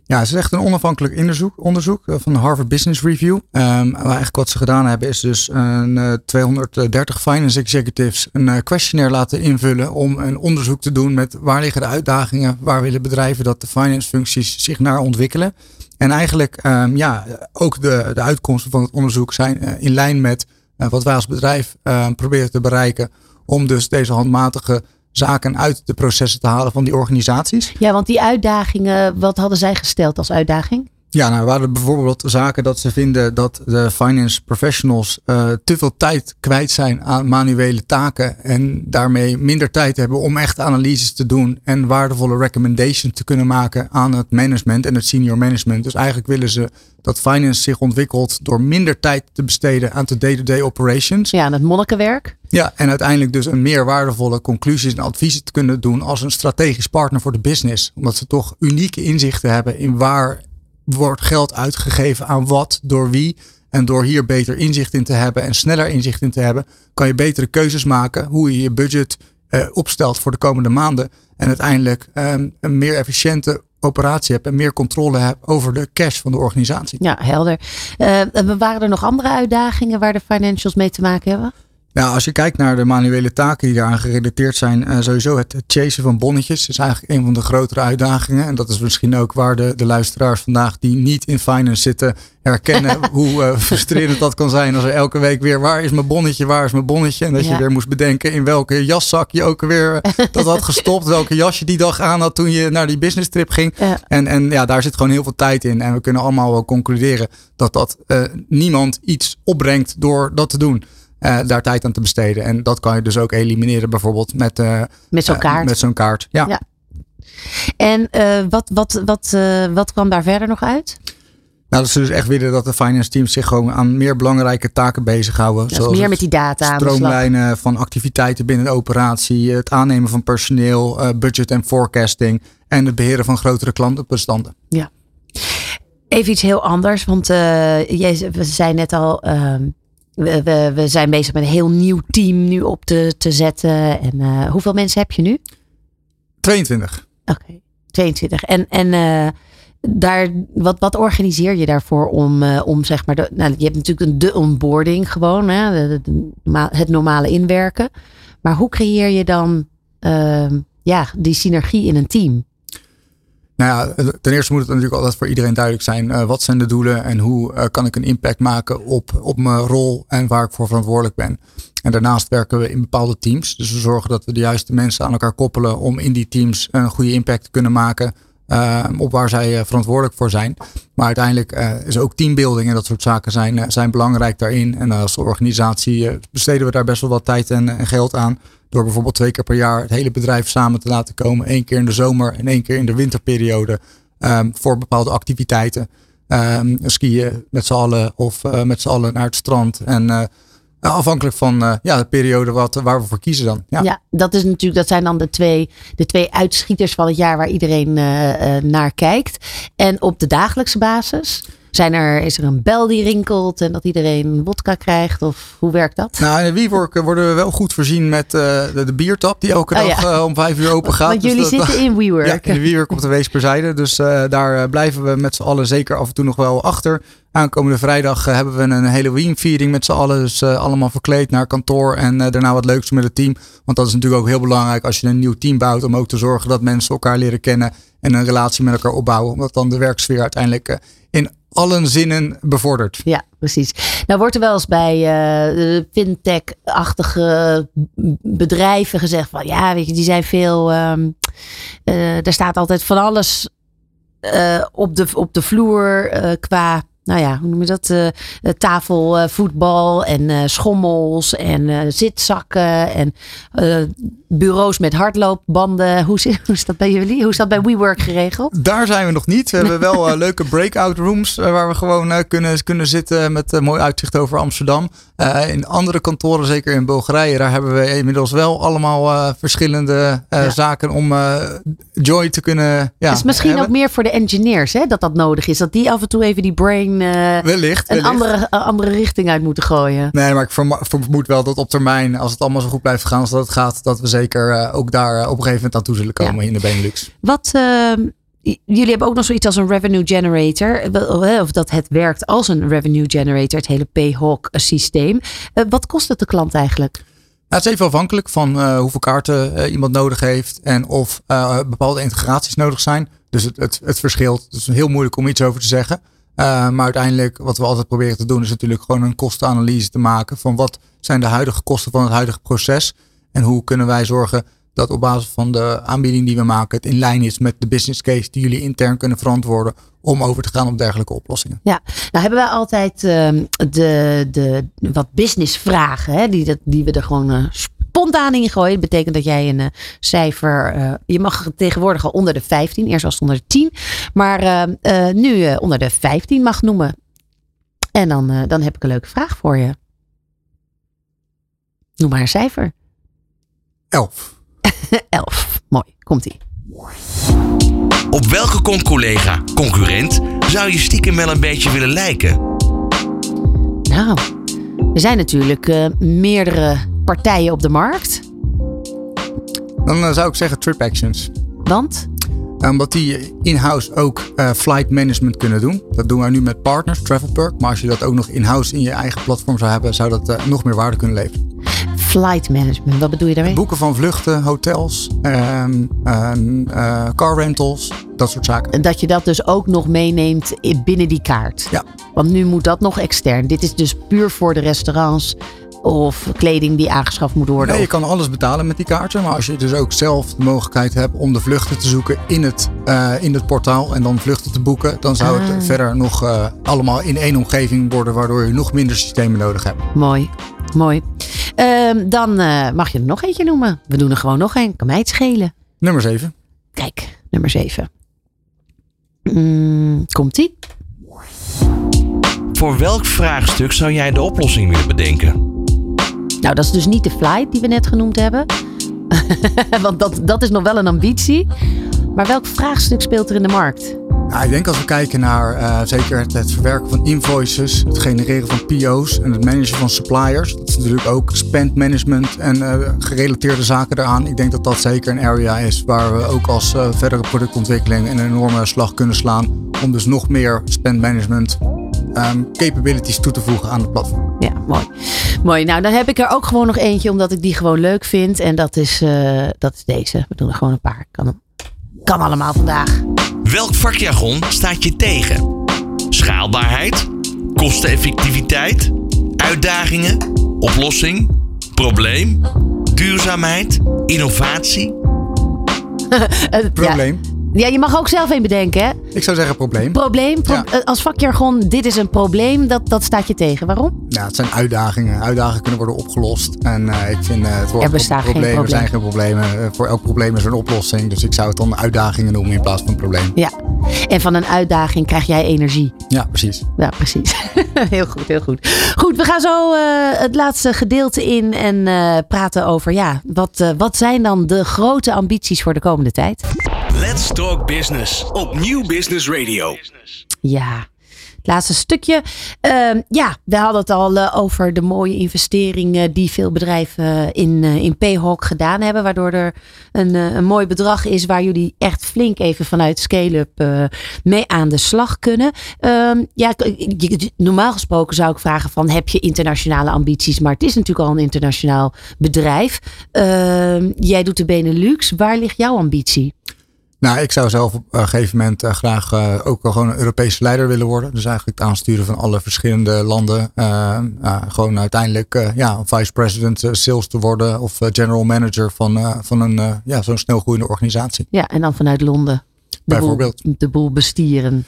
Ja, het is echt een onafhankelijk onderzoek, onderzoek van de Harvard Business Review. Um, eigenlijk wat ze gedaan hebben is dus een, uh, 230 finance executives een questionnaire laten invullen om een onderzoek te doen met waar liggen de uitdagingen, waar willen bedrijven dat de finance functies zich naar ontwikkelen. En eigenlijk um, ja, ook de, de uitkomsten van het onderzoek zijn in lijn met wat wij als bedrijf uh, proberen te bereiken om dus deze handmatige zaken uit de processen te halen van die organisaties. Ja, want die uitdagingen, wat hadden zij gesteld als uitdaging? Ja, nou, waren bijvoorbeeld zaken dat ze vinden dat de finance professionals uh, te veel tijd kwijt zijn aan manuele taken. En daarmee minder tijd hebben om echt analyses te doen en waardevolle recommendations te kunnen maken aan het management en het senior management. Dus eigenlijk willen ze dat finance zich ontwikkelt door minder tijd te besteden aan de day-to-day operations. Ja, aan het monnikenwerk. Ja, en uiteindelijk dus een meer waardevolle conclusies en adviezen te kunnen doen als een strategisch partner voor de business. Omdat ze toch unieke inzichten hebben in waar wordt geld uitgegeven aan wat, door wie. En door hier beter inzicht in te hebben en sneller inzicht in te hebben, kan je betere keuzes maken hoe je je budget eh, opstelt voor de komende maanden. En uiteindelijk um, een meer efficiënte operatie hebt en meer controle hebt over de cash van de organisatie. Ja, helder. Uh, waren er nog andere uitdagingen waar de financials mee te maken hebben? Nou, als je kijkt naar de manuele taken die daaraan gerelateerd zijn, uh, sowieso het chasen van bonnetjes is eigenlijk een van de grotere uitdagingen. En dat is misschien ook waar de, de luisteraars vandaag die niet in finance zitten herkennen hoe uh, frustrerend dat kan zijn als er elke week weer waar is mijn bonnetje, waar is mijn bonnetje. En dat je weer moest bedenken in welke jaszak je ook weer dat had gestopt, welke jas je die dag aan had toen je naar die business trip ging. En, en ja, daar zit gewoon heel veel tijd in. En we kunnen allemaal wel concluderen dat dat uh, niemand iets opbrengt door dat te doen. Uh, daar tijd aan te besteden. En dat kan je dus ook elimineren bijvoorbeeld met, uh, met zo'n kaart. met zo'n kaart. Ja. ja. En wat, wat, wat, wat kwam daar verder nog uit? Nou, dat ze dus echt willen dat de finance teams zich gewoon aan meer belangrijke taken bezighouden. Ja, zoals meer met die data. Stroomlijnen van activiteiten binnen de operatie, het aannemen van personeel, budget en forecasting en het beheren van grotere klantenbestanden. Ja. Even iets heel anders, want jij zei net al, ehm, we, we, we, zijn bezig met een heel nieuw team nu op te, te zetten. En uh, hoeveel mensen heb je nu? 22. Oké, okay, 22. En, en uh, daar, wat, wat organiseer je daarvoor om, uh, om zeg maar, de, nou, je hebt natuurlijk een de onboarding gewoon, hè, de, de, het normale inwerken. Maar hoe creëer je dan ja, die synergie in een team? Nou ja, ten eerste moet het natuurlijk altijd voor iedereen duidelijk zijn. Uh, wat zijn de doelen en hoe uh, kan ik een impact maken op, op mijn rol en waar ik voor verantwoordelijk ben. En daarnaast werken we in bepaalde teams. Dus we zorgen dat we de juiste mensen aan elkaar koppelen om in die teams een goede impact te kunnen maken. Uh, op waar zij verantwoordelijk voor zijn. Maar uiteindelijk is ook teambuilding en dat soort zaken zijn, zijn belangrijk daarin. En als organisatie besteden we daar best wel wat tijd en geld aan. Door bijvoorbeeld twee keer per jaar het hele bedrijf samen te laten komen. Eén keer in de zomer en één keer in de winterperiode. Um, voor bepaalde activiteiten. Um, skiën met z'n allen of uh, met z'n allen naar het strand. En uh, afhankelijk van uh, ja, de periode wat, waar we voor kiezen dan. Ja. ja, dat, is natuurlijk, dat zijn dan de twee, de twee uitschieters van het jaar waar iedereen naar kijkt. En op de dagelijkse basis? Zijn er, is er een bel die rinkelt en dat iedereen wodka krijgt? Of hoe werkt dat? Nou, in de WeWork worden we wel goed voorzien met uh, de, de, biertap die elke oh, dag ja. uh, om vijf uur open gaat. Want jullie dus dat, zitten in WeWork. Ja, in WeWork op de Weesperzijde. Dus uh, daar blijven we met z'n allen zeker af en toe nog wel achter. Aankomende vrijdag hebben we een Halloween viering met z'n allen. Dus allemaal verkleed naar kantoor en daarna wat leuks met het team. Want dat is natuurlijk ook heel belangrijk als je een nieuw team bouwt. Om ook te zorgen dat mensen elkaar leren kennen en een relatie met elkaar opbouwen. Omdat dan de werksfeer uiteindelijk in allen zinnen bevordert. Ja, precies. Nou wordt er wel eens bij uh, fintech-achtige bedrijven gezegd van ja, weet je, die zijn veel. Um, uh, er staat altijd van alles uh, op, de, op de vloer qua nou ja, hoe noem je dat? Uh, tafelvoetbal en uh, schommels en zitzakken en bureaus met hardloopbanden. Hoe, hoe is dat bij jullie? Hoe is dat bij WeWork geregeld? Daar zijn we nog niet. We hebben wel leuke breakout rooms waar we gewoon kunnen, kunnen zitten met mooi uitzicht over Amsterdam. in andere kantoren, zeker in Bulgarije, daar hebben we inmiddels wel allemaal verschillende ja. zaken om joy te kunnen. Ja, is misschien hebben. ook meer voor de engineers hè, dat dat nodig is. Dat die af en toe even die brain uh, wellicht, een Andere, andere richting uit moeten gooien. Nee, maar ik vermoed wel dat op termijn, als het allemaal zo goed blijft gaan als dat het gaat, dat we zeker uh, ook daar op een gegeven moment aan toe zullen komen ja. in de Benelux. Wat, ehm, jullie hebben ook nog zoiets als een revenue generator, of dat het werkt als een revenue generator, het hele Payhawk systeem. wat kost het de klant eigenlijk? Nou, het is even afhankelijk van hoeveel kaarten iemand nodig heeft en of bepaalde integraties nodig zijn. Dus het, het, het verschilt. Het is heel moeilijk om iets over te zeggen. Uh, maar uiteindelijk, wat we altijd proberen te doen, is natuurlijk gewoon een kostenanalyse te maken van wat zijn de huidige kosten van het huidige proces. En hoe kunnen wij zorgen dat op basis van de aanbieding die we maken, het in lijn is met de business case die jullie intern kunnen verantwoorden om over te gaan op dergelijke oplossingen. Ja, nou hebben wij altijd ehm, de, de wat business vragen, hè, die, dat, die we er gewoon uh, spontaan in gooien. Dat betekent dat jij een uh, cijfer, uh, je mag tegenwoordig al onder de 15, eerst was het onder de 10, maar ehm, nu onder de 15 mag noemen. En dan, dan heb ik een leuke vraag voor je. Noem maar een cijfer. 11. 11. Mooi, komt-ie. Op welke collega, concurrent, zou je stiekem wel een beetje willen lijken? Nou, er zijn natuurlijk uh, meerdere partijen op de markt. Dan uh, zou ik zeggen Trip Actions. Want? Omdat die in-house ook uh, flight management kunnen doen. Dat doen wij nu met partners, Travelperk. Maar als je dat ook nog in-house in je eigen platform zou hebben, zou dat nog meer waarde kunnen leveren. Flight management, wat bedoel je daarmee? Boeken van vluchten, hotels, um, um, uh, car rentals, dat soort zaken. En dat je dat dus ook nog meeneemt binnen die kaart. Ja. Want nu moet dat nog extern. Dit is dus puur voor de restaurants of kleding die aangeschaft moet worden. Nee, je kan alles betalen met die kaarten. Maar als je dus ook zelf de mogelijkheid hebt om de vluchten te zoeken in het, uh, in het portaal en dan vluchten te boeken, dan zou het Ah. verder nog uh, allemaal in één omgeving worden, waardoor je nog minder systemen nodig hebt. Mooi, mooi. Um, dan uh, mag je er nog eentje noemen. We doen er gewoon nog een. Kan mij het schelen. Nummer 7. Kijk, nummer 7. Mm, komt ie? Voor welk vraagstuk zou jij de oplossing willen bedenken? Nou, dat is dus niet de flight die we net genoemd hebben. Want dat, dat is nog wel een ambitie. Maar welk vraagstuk speelt er in de markt? Ja, ik denk als we kijken naar uh, zeker het, verwerken van invoices, het genereren van PO's en het managen van suppliers. Dat is natuurlijk ook spend management en uh, gerelateerde zaken eraan. Ik denk dat dat zeker een area is waar we ook als uh, verdere productontwikkeling een enorme slag kunnen slaan. Om dus nog meer spend management um, capabilities toe te voegen aan het platform. Ja, mooi. Mooi. Nou, dan heb ik er ook gewoon nog eentje omdat ik die gewoon leuk vind. En dat is, dat is deze. We doen er gewoon een paar. Kan, kan allemaal vandaag. Welk vakjargon staat je tegen? Schaalbaarheid? Kosteneffectiviteit? Uitdagingen? Oplossing? Probleem? Duurzaamheid? Innovatie? Probleem. Ja. Ja, je mag ook zelf een bedenken, hè? Ik zou zeggen probleem. Probleem. Pro ja. Als vakjargon, dit is een probleem, dat, dat staat je tegen. Waarom? Ja, het zijn uitdagingen. Uitdagingen kunnen worden opgelost. En uh, ik vind uh, het woord er bestaan problemen, geen probleem. zijn geen problemen. Uh, voor elk probleem is er een oplossing. Dus ik zou het dan uitdagingen noemen in plaats van een probleem. Ja, en van een uitdaging krijg jij energie. Ja, precies. Ja, precies. heel goed, heel goed. Goed, we gaan zo het laatste gedeelte in en praten over, ja, wat, wat zijn dan de grote ambities voor de komende tijd? Let's Talk Business op Nieuw Business Radio. Ja, laatste stukje. Uh, ja, we hadden het al uh, over de mooie investeringen die veel bedrijven in, uh, in Payhawk gedaan hebben. Waardoor er een, een mooi bedrag is waar jullie echt flink even vanuit scale-up mee aan de slag kunnen. Um, ja, normaal gesproken zou ik vragen van heb je internationale ambities? Maar het is natuurlijk al een internationaal bedrijf. Ehm, jij doet de Benelux. Waar ligt jouw ambitie? Nou, ik zou zelf op een gegeven moment uh, graag uh, ook wel gewoon een Europese leider willen worden. Dus eigenlijk het aansturen van alle verschillende landen. Uh, gewoon uiteindelijk ja, vice president sales te worden of general manager van, van een ja, zo'n snel groeiende organisatie. Ja, en dan vanuit Londen. De Bijvoorbeeld. Boel, de boel bestieren.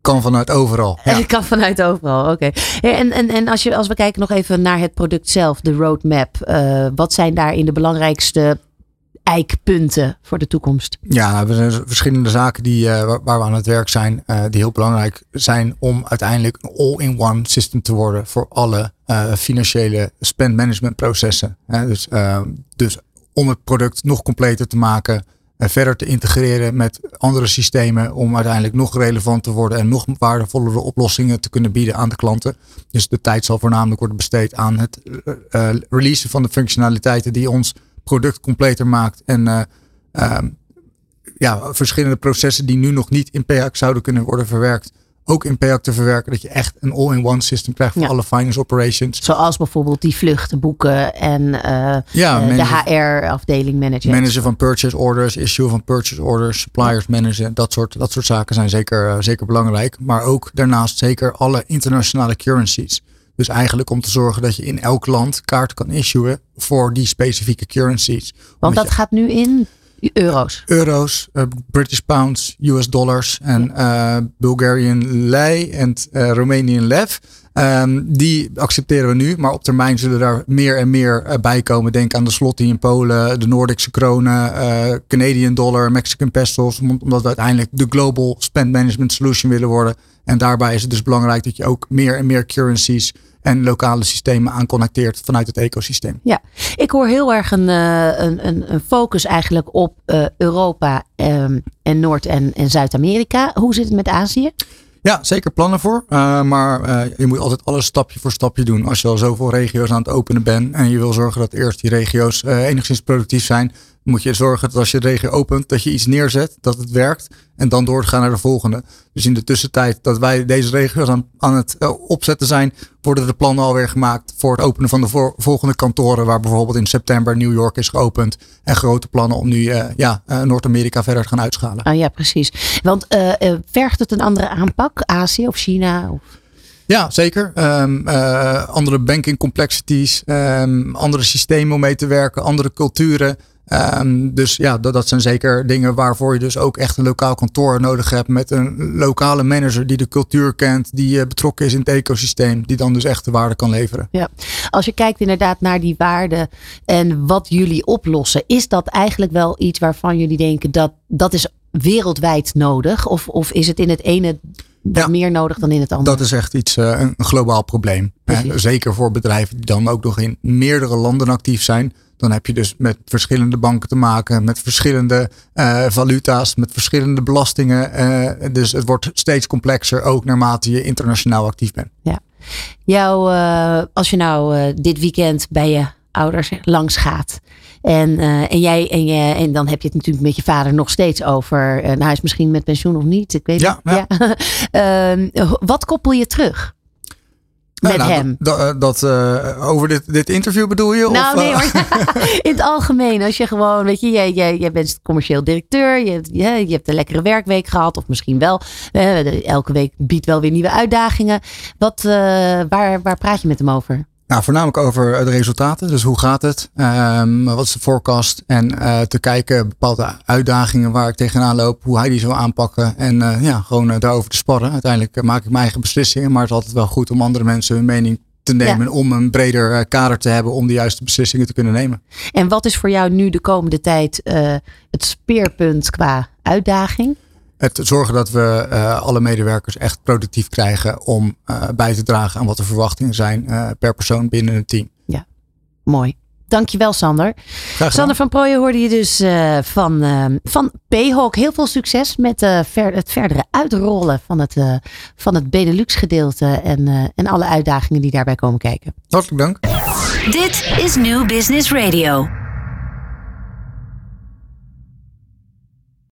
Kan vanuit overal. Ja. Kan vanuit overal, oké. Okay. En, en, en als, je, als we kijken nog even naar het product zelf, de roadmap. wat zijn daarin de belangrijkste eikpunten voor de toekomst? Ja, er zijn verschillende zaken die, uh, waar we aan het werk zijn, uh, die heel belangrijk zijn om uiteindelijk een all-in-one system te worden voor alle uh, financiële spend management processen. dus, dus om het product nog completer te maken, verder te integreren met andere systemen om uiteindelijk nog relevant te worden en nog waardevollere oplossingen te kunnen bieden aan de klanten. Dus de tijd zal voornamelijk worden besteed aan het releasen van de functionaliteiten die ons product completer maakt. En uh, uh, ja, verschillende processen die nu nog niet in PAC zouden kunnen worden verwerkt. Ook in PAC te verwerken. Dat je echt een all-in-one system krijgt voor ja. alle finance operations. Zoals bijvoorbeeld die vluchten boeken en uh, ja, de HR-afdeling managen. Managen van purchase orders, issue van purchase orders, suppliers managen. Dat soort, dat soort zaken zijn zeker, zeker belangrijk. Maar ook daarnaast zeker alle internationale currencies. Dus eigenlijk om te zorgen dat je in elk land kaart kan issuen voor die specifieke currencies. Want Omdat dat gaat nu in euro's. euro's, uh, British pounds, US dollars en uh, Bulgarian lei en uh, Romanian lev. Um, die accepteren we nu, maar op termijn zullen daar meer en meer bij komen. Denk aan de slotty in Polen, de Noordische kronen, Canadian dollar, Mexican pesos. Omdat we uiteindelijk de global spend management solution willen worden. En daarbij is het dus belangrijk dat je ook meer en meer currencies en lokale systemen aan connecteert vanuit het ecosysteem. Ja, ik hoor heel erg een, een, een, een focus eigenlijk op Europa um, en Noord- en, en Zuid-Amerika. Hoe zit het met Azië? Ja, zeker plannen voor. Uh, maar uh, je moet altijd alles stapje voor stapje doen. Als je al zoveel regio's aan het openen bent en je wil zorgen dat eerst die regio's enigszins productief zijn, moet je zorgen dat als je de regio opent, dat je iets neerzet, dat het werkt. En dan doorgaan naar de volgende. Dus in de tussentijd dat wij deze regio's aan, aan het uh, opzetten zijn, worden de plannen alweer gemaakt voor het openen van de volgende kantoren. Waar bijvoorbeeld in september New York is geopend. En grote plannen om nu uh, ja, uh, Noord-Amerika verder te gaan uitschalen. Ah, ja, precies. Want vergt het een andere aanpak? Azië of China? Of... Ja, zeker. Um, uh, andere banking complexities, um, andere systemen om mee te werken, andere culturen. Um, dus ja, dat, dat zijn zeker dingen waarvoor je dus ook echt een lokaal kantoor nodig hebt. Met een lokale manager die de cultuur kent, die uh, betrokken is in het ecosysteem. Die dan dus echt de waarde kan leveren. Ja, als je kijkt inderdaad naar die waarde en wat jullie oplossen. Is dat eigenlijk wel iets waarvan jullie denken dat dat is wereldwijd nodig? Of, of is het in het ene ja, meer nodig dan in het andere? Dat is echt iets, uh, een globaal probleem. Zeker voor bedrijven die dan ook nog in meerdere landen actief zijn. Dan heb je dus met verschillende banken te maken, met verschillende uh, valuta's, met verschillende belastingen. Uh, dus het wordt steeds complexer, ook naarmate je internationaal actief bent. Ja. Jou, uh, als je nou dit weekend bij je ouders langs gaat. En, en, jij, en, je, en dan heb je het natuurlijk met je vader nog steeds over. nou, hij is misschien met pensioen of niet. Ik weet ja, niet. Ja. ja. wat koppel je terug? Met nou, hem. Dat, dat uh, over dit, dit interview bedoel je? Nou, of, nee hoor. In het algemeen. Als je gewoon, weet je, jij, jij, jij bent commercieel directeur. Je, je, je hebt een lekkere werkweek gehad. Of misschien wel. Uh, elke week biedt wel weer nieuwe uitdagingen. Wat, uh, waar, waar praat je met hem over? Nou, voornamelijk over de resultaten. Dus hoe gaat het? Um, wat is de forecast? En uh, te kijken bepaalde uitdagingen waar ik tegenaan loop, hoe hij die zou aanpakken. En uh, ja, gewoon uh, daarover te sparren. Uiteindelijk maak ik mijn eigen beslissingen. Maar het is altijd wel goed om andere mensen hun mening te nemen. Ja. Om een breder kader te hebben om de juiste beslissingen te kunnen nemen. En wat is voor jou nu de komende tijd het speerpunt qua uitdaging? Het zorgen dat we uh, alle medewerkers echt productief krijgen om uh, bij te dragen aan wat de verwachtingen zijn uh, per persoon binnen het team. Ja, mooi. Dankjewel Sander. Sander van Prooijen hoorde je dus van, van P-Hawk. Heel veel succes met ver, het verdere uitrollen van het, van het Benelux gedeelte en, en alle uitdagingen die daarbij komen kijken. Hartelijk dank. Dit is New Business Radio.